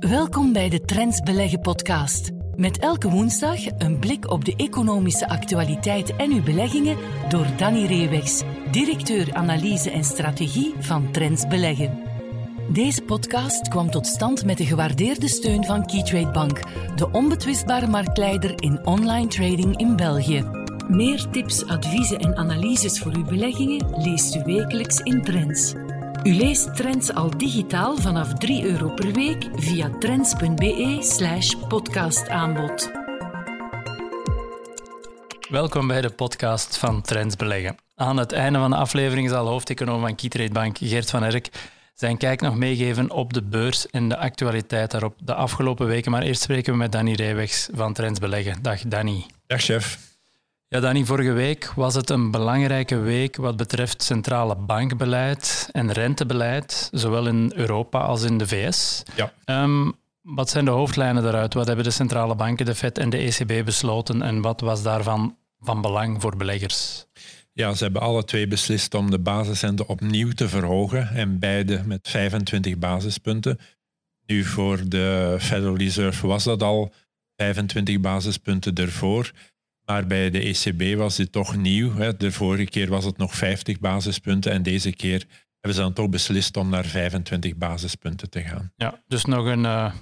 Welkom bij de Trends Beleggen podcast. Met elke woensdag een blik op de economische actualiteit en uw beleggingen door Danny Reewegs, directeur analyse en strategie van Trends Beleggen. Deze podcast kwam tot stand met de gewaardeerde steun van Keytrade Bank, de onbetwistbare marktleider in online trading in België. Meer tips, adviezen en analyses voor uw beleggingen leest u wekelijks in Trends. U leest Trends al digitaal vanaf 3 euro per week via trends.be/slash podcastaanbod. Welkom bij de podcast van Trends Beleggen. Aan het einde van de aflevering zal hoofdeconoom van Keytrade Bank Gert van Erk zijn kijk nog meegeven op de beurs en de actualiteit daarop de afgelopen weken. Maar eerst spreken we met Danny Rijwegs van Trends Beleggen. Dag Danny. Dag chef. Ja, Danny, vorige week was het een belangrijke week wat betreft centrale bankbeleid en rentebeleid, zowel in Europa als in de VS. Ja. Ehm, wat zijn de hoofdlijnen daaruit? Wat hebben de centrale banken, de Fed en de ECB besloten en wat was daarvan van belang voor beleggers? Ja, ze hebben alle twee beslist om de basisrente opnieuw te verhogen en beide met 25 basispunten. Nu voor de Federal Reserve was dat al 25 basispunten ervoor. Maar bij de ECB was dit toch nieuw. Hè. De vorige keer was het nog 50 basispunten en deze keer hebben ze dan toch beslist om naar 25 basispunten te gaan. Ja, dus nog een uh,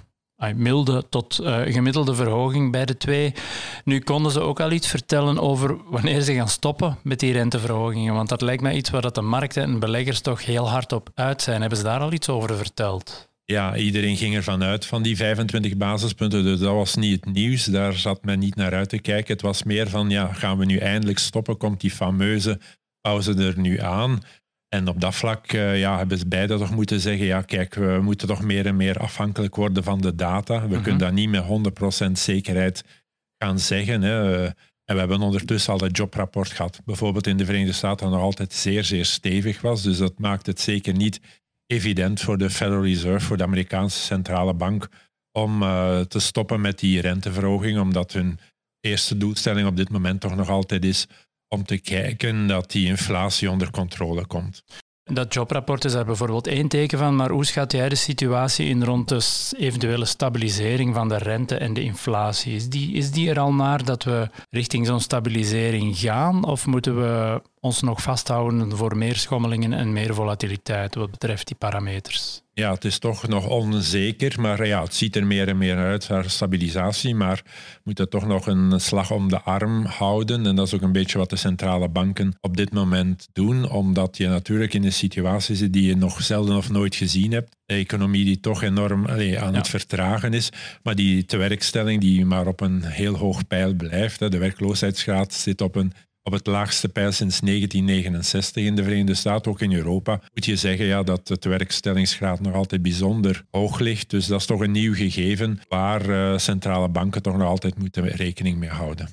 milde tot uh, gemiddelde verhoging bij de twee. Nu konden ze ook al iets vertellen over wanneer ze gaan stoppen met die renteverhogingen, want dat lijkt mij iets waar dat de markten en beleggers toch heel hard op uit zijn. Hebben ze daar al iets over verteld? Ja, iedereen ging ervan uit van die 25 basispunten. Dus dat was niet het nieuws. Daar zat men niet naar uit te kijken. Het was meer van, ja, gaan we nu eindelijk stoppen? Komt die fameuze pauze er nu aan? En op dat vlak uh, ja, hebben ze beide toch moeten zeggen, ja, kijk, we moeten toch meer en meer afhankelijk worden van de data. We kunnen dat niet met 100% zekerheid gaan zeggen. Hè. En we hebben ondertussen al dat jobrapport gehad. Bijvoorbeeld in de Verenigde Staten nog altijd zeer, zeer stevig was. Dus dat maakt het zeker niet evident voor de Federal Reserve, voor de Amerikaanse centrale bank, om uh, te stoppen met die renteverhoging, omdat hun eerste doelstelling op dit moment toch nog altijd is om te kijken dat die inflatie onder controle komt. Dat jobrapport is daar bijvoorbeeld één teken van, maar hoe schat jij de situatie in rond de eventuele stabilisering van de rente en de inflatie? Is die, is die er al naar dat we richting zo'n stabilisering gaan, of moeten we ons nog vasthouden voor meer schommelingen en meer volatiliteit wat betreft die parameters? Ja, het is toch nog onzeker, maar ja, het ziet er meer en meer uit naar stabilisatie, maar we moeten toch nog een slag om de arm houden. En dat is ook een beetje wat de centrale banken op dit moment doen, omdat je natuurlijk in een situatie zit die je nog zelden of nooit gezien hebt. De economie die toch enorm aan het vertragen is, maar die tewerkstelling die maar op een heel hoog pijl blijft. De werkloosheidsgraad zit op een op het laagste pijl sinds 1969 in de Verenigde Staten, ook in Europa, moet je zeggen ja, dat de werkstellingsgraad nog altijd bijzonder hoog ligt. Dus dat is toch een nieuw gegeven waar uh, centrale banken toch nog altijd moeten rekening mee houden.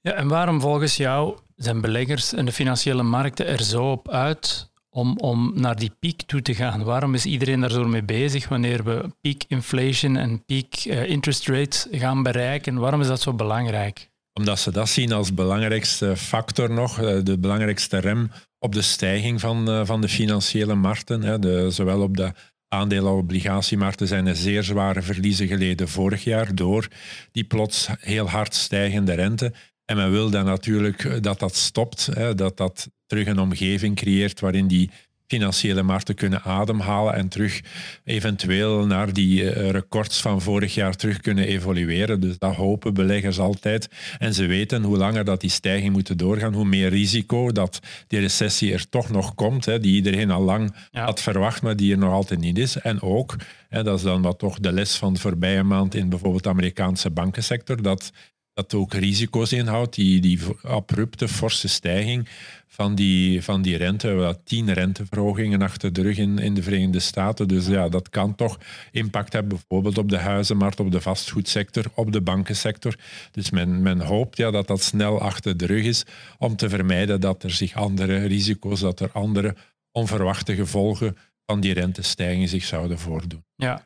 Ja, en waarom volgens jou zijn beleggers en de financiële markten er zo op uit om, om naar die piek toe te gaan? Waarom is iedereen daar zo mee bezig wanneer we peak inflation en peak uh, interest rates gaan bereiken? Waarom is dat zo belangrijk? Omdat ze dat zien als belangrijkste factor nog, eh, de belangrijkste rem op de stijging van, eh, van de financiële markten. De, zowel op de aandelen- en obligatiemarkten zijn er zeer zware verliezen geleden vorig jaar door die plots heel hard stijgende rente. En men wil dan natuurlijk eh, dat dat stopt, dat dat terug een omgeving creëert waarin die financiële markten kunnen ademhalen en terug eventueel naar die eh, records van vorig jaar terug kunnen evolueren. Dus dat hopen beleggers altijd. En ze weten hoe langer dat die stijging moet doorgaan, hoe meer risico dat die recessie er toch nog komt, hè, die iedereen al lang had verwacht, maar die er nog altijd niet is. En ook, hè, dat is dan wat toch de les van de voorbije maand in bijvoorbeeld de Amerikaanse bankensector, dat dat ook risico's inhoudt, die, die abrupte, forse stijging van die, van die rente. We hebben tien renteverhogingen achter de rug in, in de Verenigde Staten. Dus ja, dat kan toch impact hebben, bijvoorbeeld op de huizenmarkt, op de vastgoedsector, op de bankensector. Dus men, men hoopt ja, dat dat snel achter de rug is om te vermijden dat er zich andere risico's, dat er andere onverwachte gevolgen van die rentestijging zich zouden voordoen. Ja,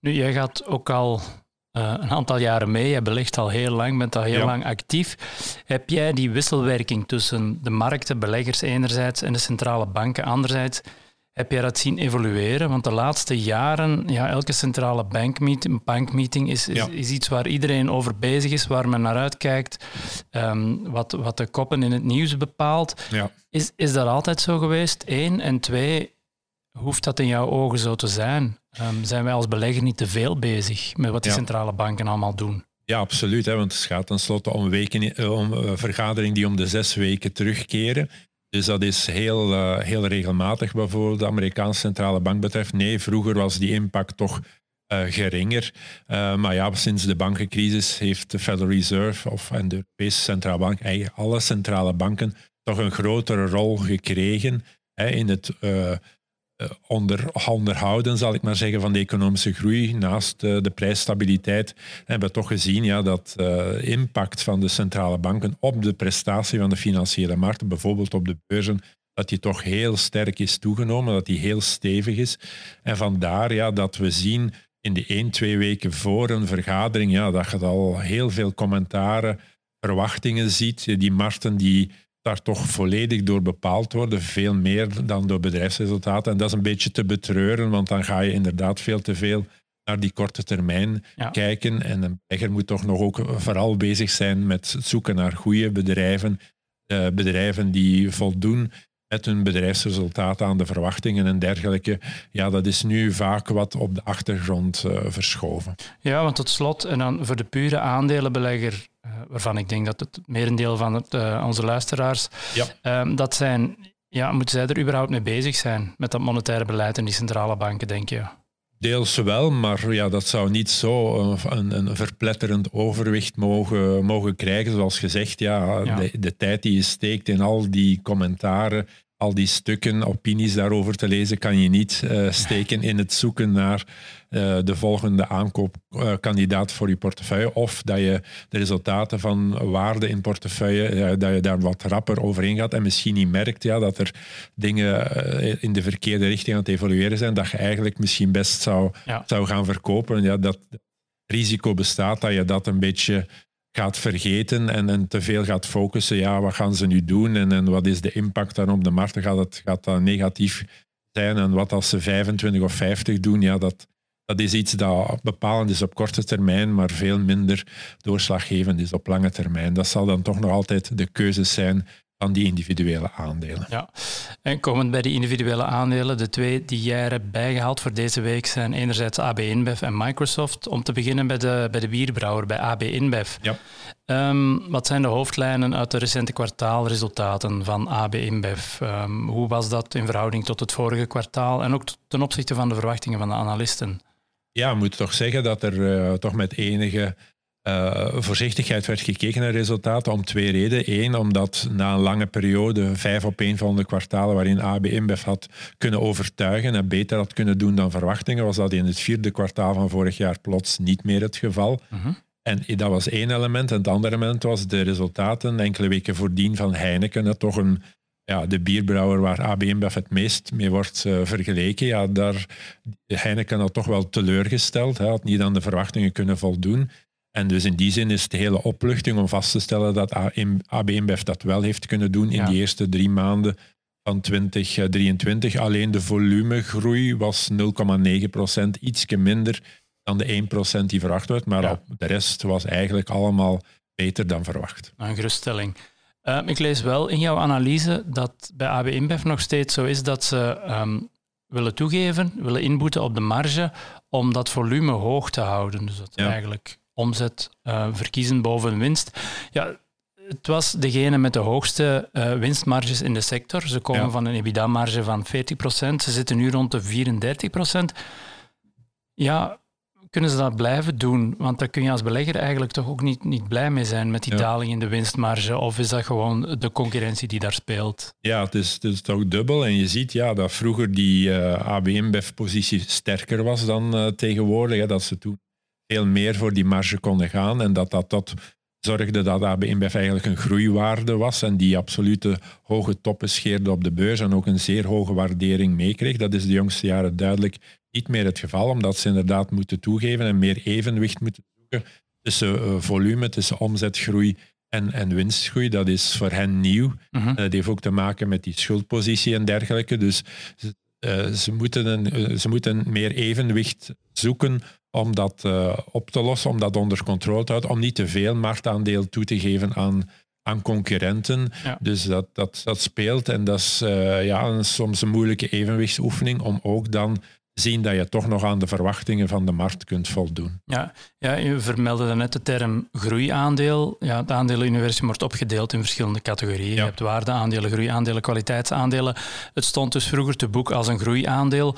nu jij gaat ook al uh, een aantal jaren mee. Je belegt al heel lang, bent al heel lang actief. Heb jij die wisselwerking tussen de markten, beleggers enerzijds en de centrale banken anderzijds, heb je dat zien evolueren? Want de laatste jaren, ja, elke centrale bankmeeting, bankmeeting is, is, is, iets waar iedereen over bezig is, waar men naar uitkijkt, ehm, wat, wat de koppen in het nieuws bepaalt. Ja. Is, is dat altijd zo geweest? Eén. En twee, hoeft dat in jouw ogen zo te zijn? Um, zijn wij als belegger niet te veel bezig met wat die centrale banken allemaal doen? Ja, absoluut. Hè, want het gaat tenslotte om, weken, eh, om uh, vergaderingen die om de zes weken terugkeren. Dus dat is heel, uh, heel regelmatig, bijvoorbeeld de Amerikaanse centrale bank betreft. Nee, vroeger was die impact toch uh, geringer. Uh, maar ja, sinds de bankencrisis heeft de Federal Reserve of, en de Europese Centrale Bank, eigenlijk alle centrale banken, toch een grotere rol gekregen hè, in het eh, onder, onderhouden, zal ik maar zeggen, van de economische groei naast uh, de prijsstabiliteit, hebben we toch gezien ja, dat uh, impact van de centrale banken op de prestatie van de financiële markten, bijvoorbeeld op de beurzen, dat die toch heel sterk is toegenomen, dat die heel stevig is. En vandaar ja, dat we zien in de één, twee weken voor een vergadering, ja, dat je al heel veel commentaren, verwachtingen ziet. Die markten die daar toch volledig door bepaald worden, veel meer dan door bedrijfsresultaten. En dat is een beetje te betreuren, want dan ga je inderdaad veel te veel naar die korte termijn kijken. En een belegger moet toch nog ook vooral bezig zijn met het zoeken naar goede bedrijven, eh, bedrijven die voldoen met hun bedrijfsresultaten aan de verwachtingen en dergelijke. Ja, dat is nu vaak wat op de achtergrond uh, verschoven. Ja, want tot slot, en dan voor de pure aandelenbelegger, waarvan ik denk dat het merendeel van het, uh, onze luisteraars, ja. Ehm, dat zijn, ja, moeten zij er überhaupt mee bezig zijn met dat monetaire beleid en die centrale banken, denk je? Deels wel, maar ja, dat zou niet zo een, een verpletterend overwicht mogen, mogen krijgen. Zoals gezegd, ja, ja. De, de, tijd die je steekt in al die commentaren, al die stukken, opinies daarover te lezen, kan je niet uh, steken in het zoeken naar uh, de volgende aankoopkandidaat uh, voor je portefeuille. Of dat je de resultaten van waarde in portefeuille, dat je daar wat rapper overheen gaat en misschien niet merkt ja, dat er dingen eh, in de verkeerde richting aan het evolueren zijn, dat je eigenlijk misschien best zou, ja. zou gaan verkopen. Ja, dat risico bestaat dat je dat een beetje gaat vergeten en, en te veel gaat focussen. Ja, wat gaan ze nu doen en, en wat is de impact dan op de markt? Gaat, het, gaat dat negatief zijn? En wat als ze 25 of 50 doen? Ja, dat, dat is iets dat bepalend is op korte termijn, maar veel minder doorslaggevend is op lange termijn. Dat zal dan toch nog altijd de keuze zijn van die individuele aandelen. Ja, en komend bij die individuele aandelen, de twee die jij hebt bijgehaald voor deze week zijn enerzijds AB InBev en Microsoft. Om te beginnen bij de, bij de bierbrouwer, bij AB InBev. Ja. Um, wat zijn de hoofdlijnen uit de recente kwartaalresultaten van AB InBev? Um, hoe was dat in verhouding tot het vorige kwartaal en ook ten opzichte van de verwachtingen van de analisten? Ja, we moeten toch zeggen dat er uh, toch met enige uh, voorzichtigheid werd gekeken naar resultaten om twee redenen. Eén, omdat na een lange periode, vijf op een van de kwartalen waarin AB InBev had kunnen overtuigen en beter had kunnen doen dan verwachtingen, was dat in het vierde kwartaal van vorig jaar plots niet meer het geval. Uh -huh. En dat was één element. En het andere element was de resultaten enkele weken voordien van Heineken. Dat toch een ja, de bierbrouwer waar AB InBev het meest mee wordt uh, vergeleken, ja, daar Heineken had toch wel teleurgesteld. Hij had niet aan de verwachtingen kunnen voldoen. En dus in die zin is het de hele opluchting om vast te stellen dat AB InBev dat wel heeft kunnen doen in ja. die eerste drie maanden van 2023. Alleen de volumegroei was 0,9 procent, ietsje minder dan de 1 procent die verwacht werd. Maar ja. de rest was eigenlijk allemaal beter dan verwacht. Een geruststelling. Uh, ik lees wel in jouw analyse dat bij AB InBev nog steeds zo is dat ze um, willen toegeven, willen inboeten op de marge om dat volume hoog te houden. Dus dat ja. eigenlijk omzet uh, verkiezen boven winst. Ja, het was degene met de hoogste uh, winstmarges in de sector. Ze komen ja. van een EBITDA-marge van 40%. Ze zitten nu rond de 34%. Ja, kunnen ze dat blijven doen? Want daar kun je als belegger eigenlijk toch ook niet, niet blij mee zijn met die ja. daling in de winstmarge. Of is dat gewoon de concurrentie die daar speelt? Ja, het is, het is toch dubbel. En je ziet ja, dat vroeger die uh, ABM-BEF-positie sterker was dan uh, tegenwoordig. Hè, dat ze toen veel meer voor die marge konden gaan. En dat dat tot zorgde dat AB InBev eigenlijk een groeiwaarde was en die absolute hoge toppen scheerde op de beurs en ook een zeer hoge waardering meekreeg. Dat is de jongste jaren duidelijk niet meer het geval, omdat ze inderdaad moeten toegeven en meer evenwicht moeten zoeken tussen uh, volume, tussen omzetgroei en, en winstgroei. Dat is voor hen nieuw. Uh -huh. Dat heeft ook te maken met die schuldpositie en dergelijke. Dus ze, moeten een, ze moeten meer evenwicht zoeken om dat op te lossen, om dat onder controle te houden, om niet te veel marktaandeel toe te geven aan, aan concurrenten. Dus dat, dat, dat speelt en dat is ja, een, soms een moeilijke evenwichtsoefening om ook dan zien dat je toch nog aan de verwachtingen van de markt kunt voldoen. Ja, ja je vermeldde net de term groeiaandeel. Ja, het aandelenuniversum wordt opgedeeld in verschillende categorieën. Je hebt waardeaandelen, groeiaandelen, kwaliteitsaandelen. Het stond dus vroeger te boek als een groeiaandeel.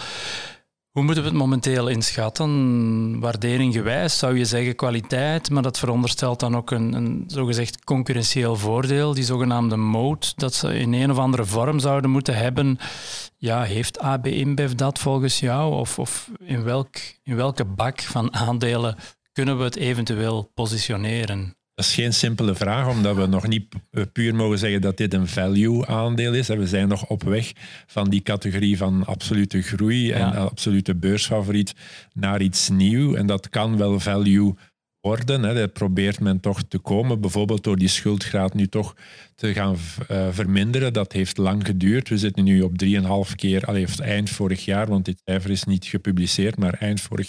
Hoe moeten we het momenteel inschatten? Waardering gewijs zou je zeggen kwaliteit, maar dat veronderstelt dan ook een, een zogezegd concurrentieel voordeel, die zogenaamde moat, dat ze in een of andere vorm zouden moeten hebben. Ja, heeft AB InBev dat volgens jou? Of, of in, welk, in welke bak van aandelen kunnen we het eventueel positioneren? Dat is geen simpele vraag, omdat we nog niet puur mogen zeggen dat dit een value-aandeel is. We zijn nog op weg van die categorie van absolute groei en absolute beursfavoriet naar iets nieuws. En dat kan wel value worden. Hè. Dat probeert men toch te komen, bijvoorbeeld door die schuldgraad nu toch te gaan uh, verminderen. Dat heeft lang geduurd. We zitten nu op 3,5 keer, allee, eind vorig jaar, want dit cijfer is niet gepubliceerd, maar eind vorig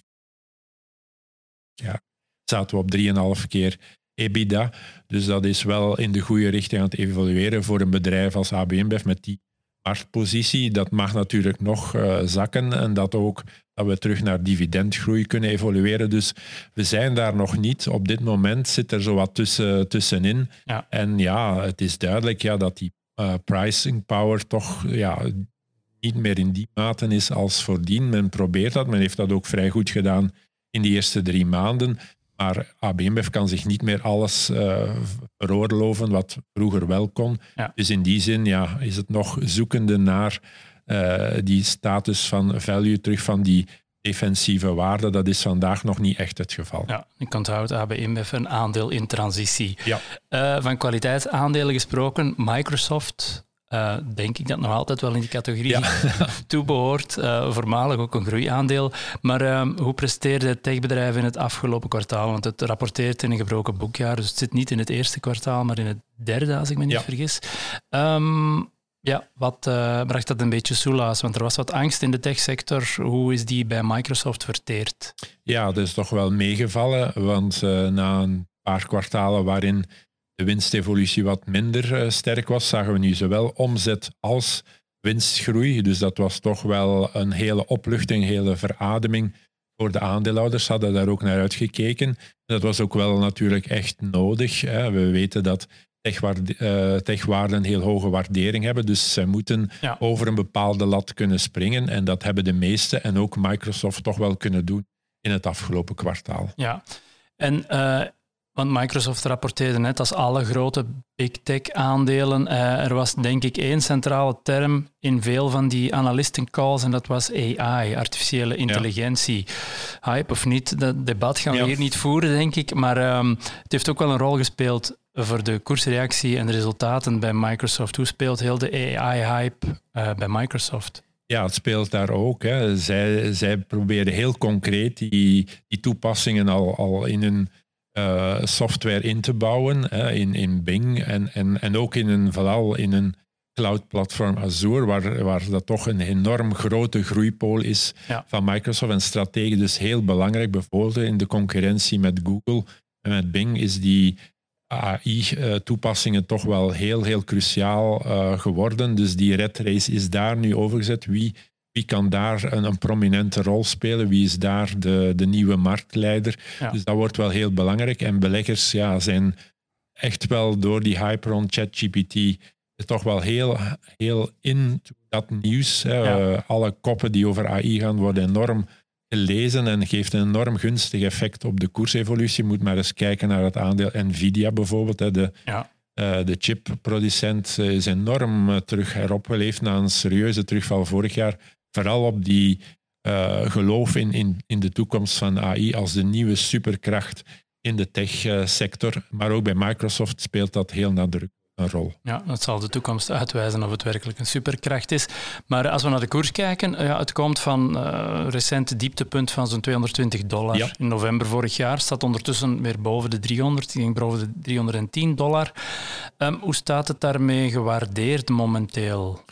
jaar zaten we op 3,5 keer EBITDA. Dus dat is wel in de goede richting aan het evolueren voor een bedrijf als ABM met die marktpositie. Dat mag natuurlijk nog uh, zakken en dat ook dat we terug naar dividendgroei kunnen evolueren. Dus we zijn daar nog niet. Op dit moment zit er zo wat tussen, tussenin. Ja. En ja, het is duidelijk ja, dat die uh, pricing power toch ja, niet meer in die mate is als voordien. Men probeert dat, men heeft dat ook vrij goed gedaan in de eerste drie maanden. Maar ABMF kan zich niet meer alles uh, veroorloven wat vroeger wel kon. Dus in die zin ja, is het nog zoekende naar uh, die status van value terug van die defensieve waarde. Dat is vandaag nog niet echt het geval. Ja, ik onthoud AB InBev een aandeel in transitie. Ja. Uh, van kwaliteitsaandelen gesproken, Microsoft uh, denk ik dat nog altijd wel in die categorie ja. toebehoort. Uh, voormalig ook een groeiaandeel. Maar uh, hoe presteerde het techbedrijf in het afgelopen kwartaal? Want het rapporteert in een gebroken boekjaar, dus het zit niet in het eerste kwartaal, maar in het derde, als ik me niet vergis. Um, ja, wat uh, bracht dat een beetje soelaas? Want er was wat angst in de techsector. Hoe is die bij Microsoft verteerd? Ja, dat is toch wel meegevallen, want na een paar kwartalen waarin de winstevolutie wat minder eh, sterk was, zagen we nu zowel omzet als winstgroei. Dus dat was toch wel een hele opluchting, een hele verademing voor de aandeelhouders. Hadden daar ook naar uitgekeken. Dat was ook wel natuurlijk echt nodig. Hè. We weten dat eh, techwaarden een heel hoge waardering hebben. Dus ze moeten over een bepaalde lat kunnen springen. En dat hebben de meeste en ook Microsoft toch wel kunnen doen in het afgelopen kwartaal. Ja, en uh, want Microsoft rapporteerde net als alle grote big tech aandelen. Uh, er was denk ik één centrale term in veel van die analistencalls en dat was AI, artificiële intelligentie. Hype of niet, dat debat gaan we hier niet voeren, denk ik. Maar um, het heeft ook wel een rol gespeeld voor de koersreactie en de resultaten bij Microsoft. Hoe speelt heel de AI-hype uh, bij Microsoft? Ja, het speelt daar ook. Hè. Zij, zij proberen heel concreet die, die toepassingen al, al in hun uh, software in te bouwen in, in Bing en, en, en ook in een, vooral in een cloud-platform Azure, waar, waar dat toch een enorm grote groeipool is van Microsoft en strategisch dus heel belangrijk, bijvoorbeeld in de concurrentie met Google en met Bing is die AI-toepassingen toch wel heel, heel cruciaal uh, geworden. Dus die red race is daar nu overgezet. Wie wie kan daar een, een, prominente rol spelen? Wie is daar de, de nieuwe marktleider? Dus dat wordt wel heel belangrijk. En beleggers ja, zijn echt wel door die hype rond ChatGPT toch wel heel, heel in dat nieuws. Hè. alle koppen die over AI gaan worden enorm gelezen en geeft een enorm gunstig effect op de koersevolutie. Je moet maar eens kijken naar het aandeel Nvidia bijvoorbeeld. Hè. De, ja. Uh, de chipproducent is enorm terug heropgeleefd na een serieuze terugval vorig jaar vooral op die uh, geloof in, in, in de toekomst van AI als de nieuwe superkracht in de techsector. Maar ook bij Microsoft speelt dat heel nadrukkelijk een rol. Ja, dat zal de toekomst uitwijzen of het werkelijk een superkracht is. Maar als we naar de koers kijken, ja, het komt van uh, recente dieptepunt van zo'n 220 dollar in november vorig jaar. Staat ondertussen weer boven de 300, ging boven de 310 dollar. Um, hoe staat het daarmee gewaardeerd momenteel?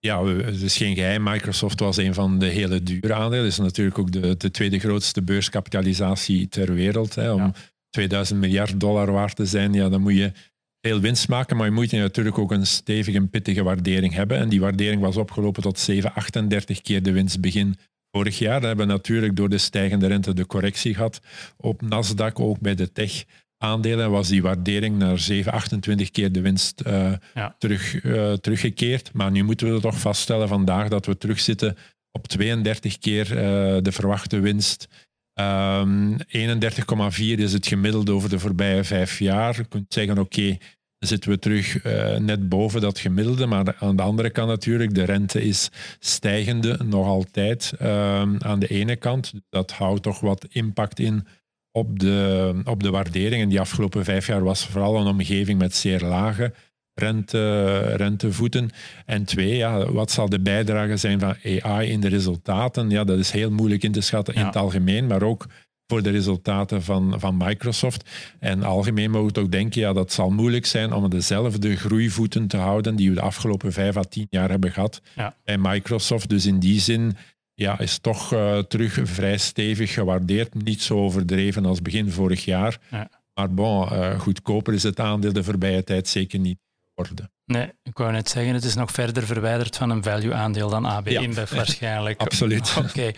Ja, het is geen geheim. Microsoft was een van de hele dure aandelen. Het is natuurlijk ook de, de tweede grootste beurskapitalisatie ter wereld. Hè. Om 2000 miljard dollar waard te zijn, ja, dan moet je veel winst maken, maar je moet natuurlijk ook een stevige en pittige waardering hebben. En die waardering was opgelopen tot 7, 38 keer de winst begin vorig jaar. We hebben natuurlijk door de stijgende rente de correctie gehad. Op Nasdaq, ook bij de tech aandelen was die waardering naar 7, 28 keer de winst uh, terug, uh, teruggekeerd. Maar nu moeten we toch vaststellen vandaag dat we terugzitten op 32 keer uh, de verwachte winst. Um, ehm, 31,4 is het gemiddelde over de voorbije vijf jaar. Je kunt zeggen, oké, okay, zitten we terug net boven dat gemiddelde. Maar aan de andere kant natuurlijk, de rente is stijgende nog altijd ehm, aan de ene kant. Dat houdt toch wat impact in op de, op de waardering. En die afgelopen vijf jaar was vooral een omgeving met zeer lage rente, rentevoeten. En twee, ja, wat zal de bijdrage zijn van AI in de resultaten? Ja, dat is heel moeilijk in te schatten in het algemeen, maar ook voor de resultaten van, van Microsoft. En algemeen mogen we ook denken, ja, dat zal moeilijk zijn om dezelfde groeivoeten te houden die we de afgelopen vijf à tien jaar hebben gehad bij Microsoft. Dus in die zin ja, is toch uh, terug vrij stevig gewaardeerd. Niet zo overdreven als begin vorig jaar. Ja. Maar bon, uh, goedkoper is het aandeel de voorbije tijd zeker niet geworden. Nee, ik wou net zeggen, het is nog verder verwijderd van een value-aandeel dan AB InBev waarschijnlijk. Absoluut. Oké,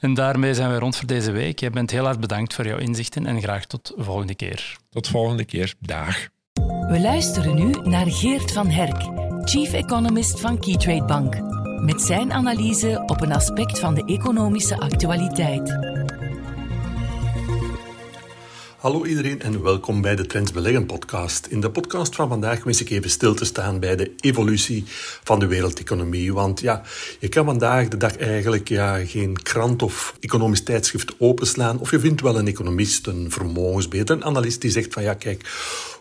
en daarmee zijn we rond voor deze week. Je bent heel hard bedankt voor jouw inzichten en graag tot de volgende keer. Tot volgende keer. Dag. We luisteren nu naar Geert van Herk, Chief Economist van Keytrade Bank met zijn analyse op een aspect van de economische actualiteit. Hallo iedereen en welkom bij de Trends Beleggen podcast. In de podcast van vandaag wens ik even stil te staan bij de evolutie van de wereldeconomie. Want ja, je kan vandaag de dag eigenlijk ja, geen krant of economisch tijdschrift openslaan of je vindt wel een economist, een vermogensbeheerder, een analist die zegt van ja kijk,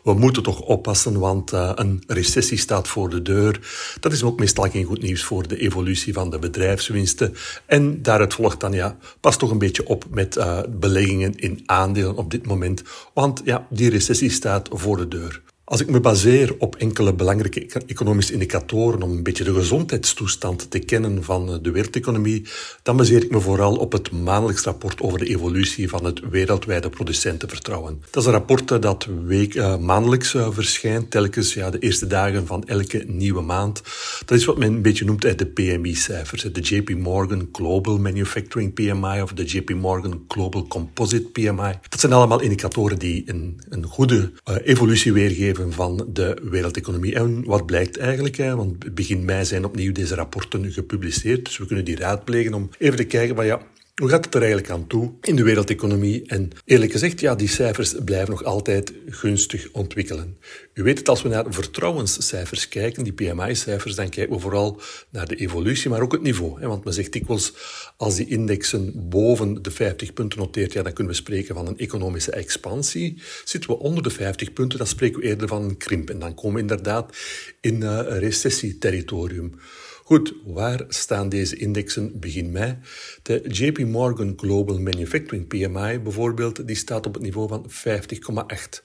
we moeten toch oppassen, want uh, een recessie staat voor de deur. Dat is ook meestal geen goed nieuws voor de evolutie van de bedrijfswinsten. En daaruit volgt dan, ja, pas toch een beetje op met uh, beleggingen in aandelen op dit moment. Want ja, die recessie staat voor de deur. Als ik me baseer op enkele belangrijke economische indicatoren om een beetje de gezondheidstoestand te kennen van de wereldeconomie, dan baseer ik me vooral op het maandelijks rapport over de evolutie van het wereldwijde producentenvertrouwen. Dat is een rapport dat week, uh, maandelijks verschijnt, telkens ja, de eerste dagen van elke nieuwe maand. Dat is wat men een beetje noemt de PMI-cijfers, de JP Morgan Global Manufacturing PMI of de JP Morgan Global Composite PMI. Dat zijn allemaal indicatoren die een, een goede evolutie weergeven van de wereldeconomie. En wat blijkt eigenlijk? Hè? Want begin mei zijn opnieuw deze rapporten gepubliceerd, dus we kunnen die raadplegen om even te kijken van ja, hoe gaat het er eigenlijk aan toe in de wereldeconomie? En eerlijk gezegd, ja, die cijfers blijven nog altijd gunstig ontwikkelen. U weet het, als we naar vertrouwenscijfers kijken, die PMI-cijfers, dan kijken we vooral naar de evolutie, maar ook het niveau. Want men zegt dikwijls, als die indexen boven de 50 punten noteert, ja, dan kunnen we spreken van een economische expansie. Zitten we onder de 50 punten, dan spreken we eerder van een krimp. En dan komen we inderdaad in uh, recessieterritorium. Goed, waar staan deze indexen begin mei? De JP Morgan Global Manufacturing PMI bijvoorbeeld, die staat op het niveau van 50,8.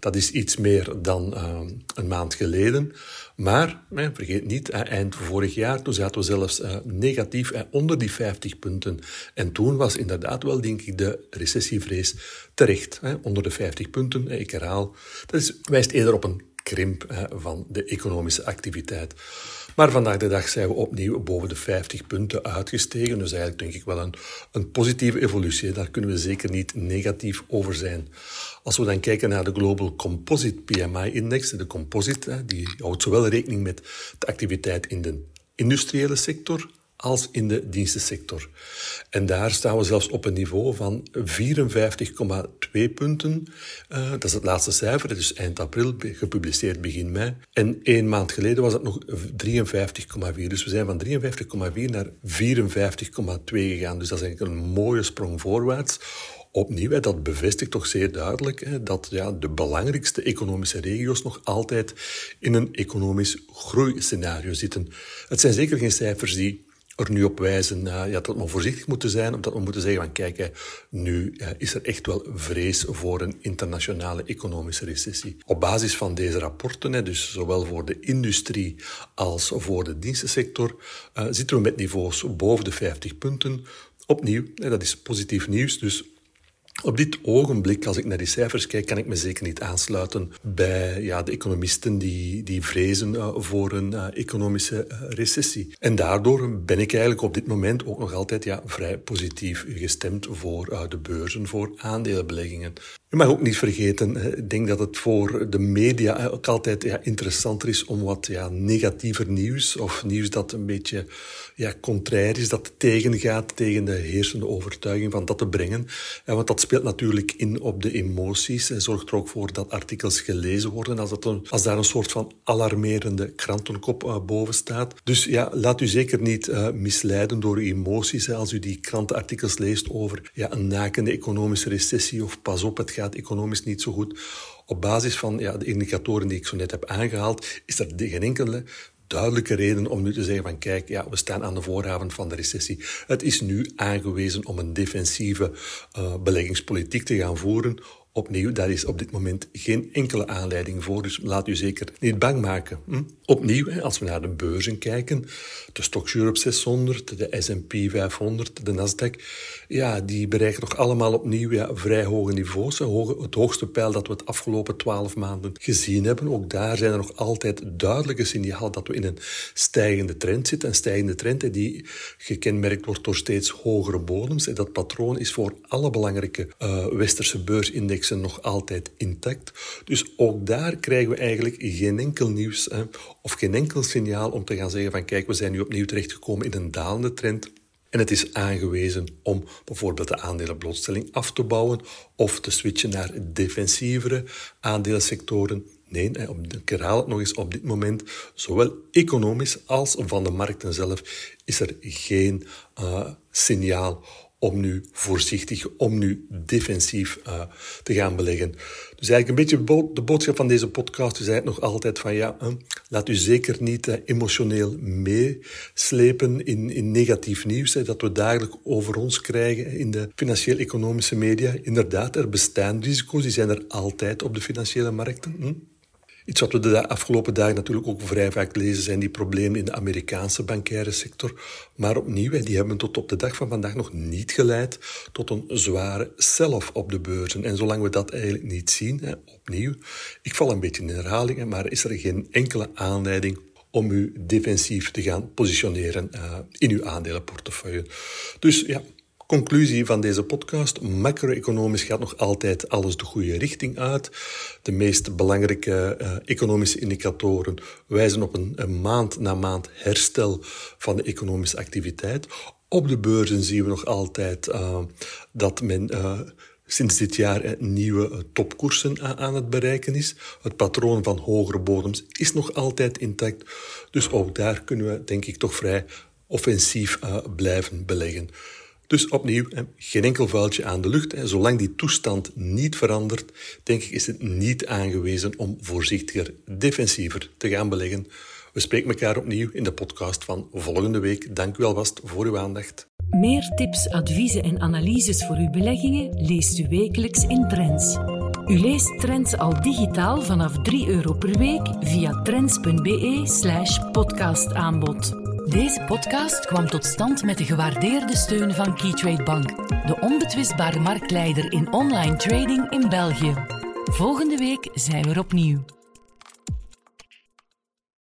Dat is iets meer dan uh, een maand geleden. Maar, eh, vergeet niet, eind vorig jaar, toen zaten we zelfs uh, negatief uh, onder die 50 punten. En toen was inderdaad wel, denk ik, de recessievrees terecht. onder de 50 punten, ik herhaal. Dat is, wijst eerder op een krimp van de economische activiteit. Maar vandaag de dag zijn we opnieuw boven de 50 punten uitgestegen. Dus eigenlijk denk ik wel een, een positieve evolutie. Daar kunnen we zeker niet negatief over zijn. Als we dan kijken naar de Global Composite PMI-index, de composite, die houdt zowel rekening met de activiteit in de industriële sector als in de dienstensector. En daar staan we zelfs op een niveau van 54,2 punten. Uh, dat is het laatste cijfer, dat is eind april, gepubliceerd begin mei. En één maand geleden was het nog 53,4. Dus we zijn van 53,4 naar 54,2 gegaan. Dus dat is eigenlijk een mooie sprong voorwaarts. Opnieuw, dat bevestigt toch zeer duidelijk dat ja, de belangrijkste economische regio's nog altijd in een economisch groeiscenario zitten. Het zijn zeker geen cijfers die er nu op wijzen uh, ja, dat we voorzichtig moeten zijn, omdat we moeten zeggen van kijk, nu uh, is er echt wel vrees voor een internationale economische recessie. Op basis van deze rapporten, hè, dus zowel voor de industrie als voor de dienstensector, uh, zitten we met niveaus boven de 50 punten. Opnieuw, hè, dat is positief nieuws, dus op dit ogenblik, als ik naar die cijfers kijk, kan ik me zeker niet aansluiten bij ja, de economisten die, die vrezen uh, voor een uh, economische uh, recessie. En daardoor ben ik eigenlijk op dit moment ook nog altijd ja, vrij positief gestemd voor de beurzen, voor aandelenbeleggingen. Je mag ook niet vergeten, ik denk dat het voor de media ook altijd ja, interessanter is om wat ja, negatiever nieuws of nieuws dat een beetje ja, contrair is, dat tegengaat tegen de heersende overtuiging van dat te brengen. En want dat speelt natuurlijk in op de emoties en zorgt er ook voor dat artikels gelezen worden als, dat een, als daar een soort van alarmerende krantenkop uh, boven staat. Dus ja, laat u zeker niet uh, misleiden door uw emoties als u die krantenartikels leest over ja, een nakende economische recessie of pas op, het gaat economisch niet zo goed. Op basis van ja, de indicatoren die ik zo net heb aangehaald, is er geen enkele duidelijke reden om nu te zeggen van kijk, ja, we staan aan de vooravond van de recessie. Het is nu aangewezen om een defensieve uh, beleggingspolitiek te gaan voeren Opnieuw, daar is op dit moment geen enkele aanleiding voor, dus laat u zeker niet bang maken. Hm? Opnieuw, als we naar de beurzen kijken, de Stock Europe 600, de S&P 500, de Nasdaq, ja, die bereiken nog allemaal opnieuw ja, vrij hoge niveaus. Het hoogste pijl dat we het afgelopen twaalf maanden gezien hebben. Ook daar zijn er nog altijd duidelijke signalen dat we in een stijgende trend zitten. Een stijgende trend die gekenmerkt wordt door steeds hogere bodems. En dat patroon is voor alle belangrijke uh, westerse nog altijd intact. Dus ook daar krijgen we eigenlijk geen enkel nieuws hè, of geen enkel signaal om te gaan zeggen van kijk, we zijn nu opnieuw terechtgekomen in een dalende trend. En het is aangewezen om bijvoorbeeld de aandelenblootstelling af te bouwen of te switchen naar defensievere aandelensectoren. Nee, ik herhaal het nog eens, op dit moment, zowel economisch als van de markten zelf, is er geen uh, signaal om nu voorzichtig, om nu defensief uh, te gaan beleggen. Dus eigenlijk een beetje de boodschap van deze podcast is eigenlijk nog altijd van ja, laat u zeker niet uh, emotioneel meeslepen in, in negatief nieuws dat we dagelijks over ons krijgen in de financieel-economische media. Inderdaad, er bestaan risico's, die zijn er altijd op de financiële markten. Hm? Iets wat we de afgelopen dagen natuurlijk ook vrij vaak lezen, zijn die problemen in de Amerikaanse bankaire sector. Maar opnieuw, die hebben tot op de dag van vandaag nog niet geleid tot een zware sell-off op de beurzen. En zolang we dat eigenlijk niet zien, opnieuw, ik val een beetje in herhalingen, maar is er geen enkele aanleiding om u defensief te gaan positioneren uh, in uw aandelenportefeuille. Dus ja, Conclusie van deze podcast: macro-economisch gaat nog altijd alles de goede richting uit. De meest belangrijke uh, economische indicatoren wijzen op een, maand na maand herstel van de economische activiteit. Op de beurzen zien we nog altijd uh, dat men. Uh, sinds dit jaar nieuwe topkoersen aan het bereiken is. Het patroon van hogere bodems is nog altijd intact. Dus ook daar kunnen we, denk ik, toch vrij offensief blijven beleggen. Dus opnieuw, geen enkel vuiltje aan de lucht. Zolang die toestand niet verandert, denk ik, is het niet aangewezen om voorzichtiger, defensiever te gaan beleggen. We spreken elkaar opnieuw in de podcast van volgende week. Dank u alvast voor uw aandacht. Meer tips, adviezen en analyses voor uw beleggingen leest u wekelijks in Trends. U leest Trends al digitaal vanaf 3 euro per week via trends.be/slash podcastaanbod. Deze podcast kwam tot stand met de gewaardeerde steun van Keytrade Bank, de onbetwistbare marktleider in online trading in België. Volgende week zijn we er opnieuw.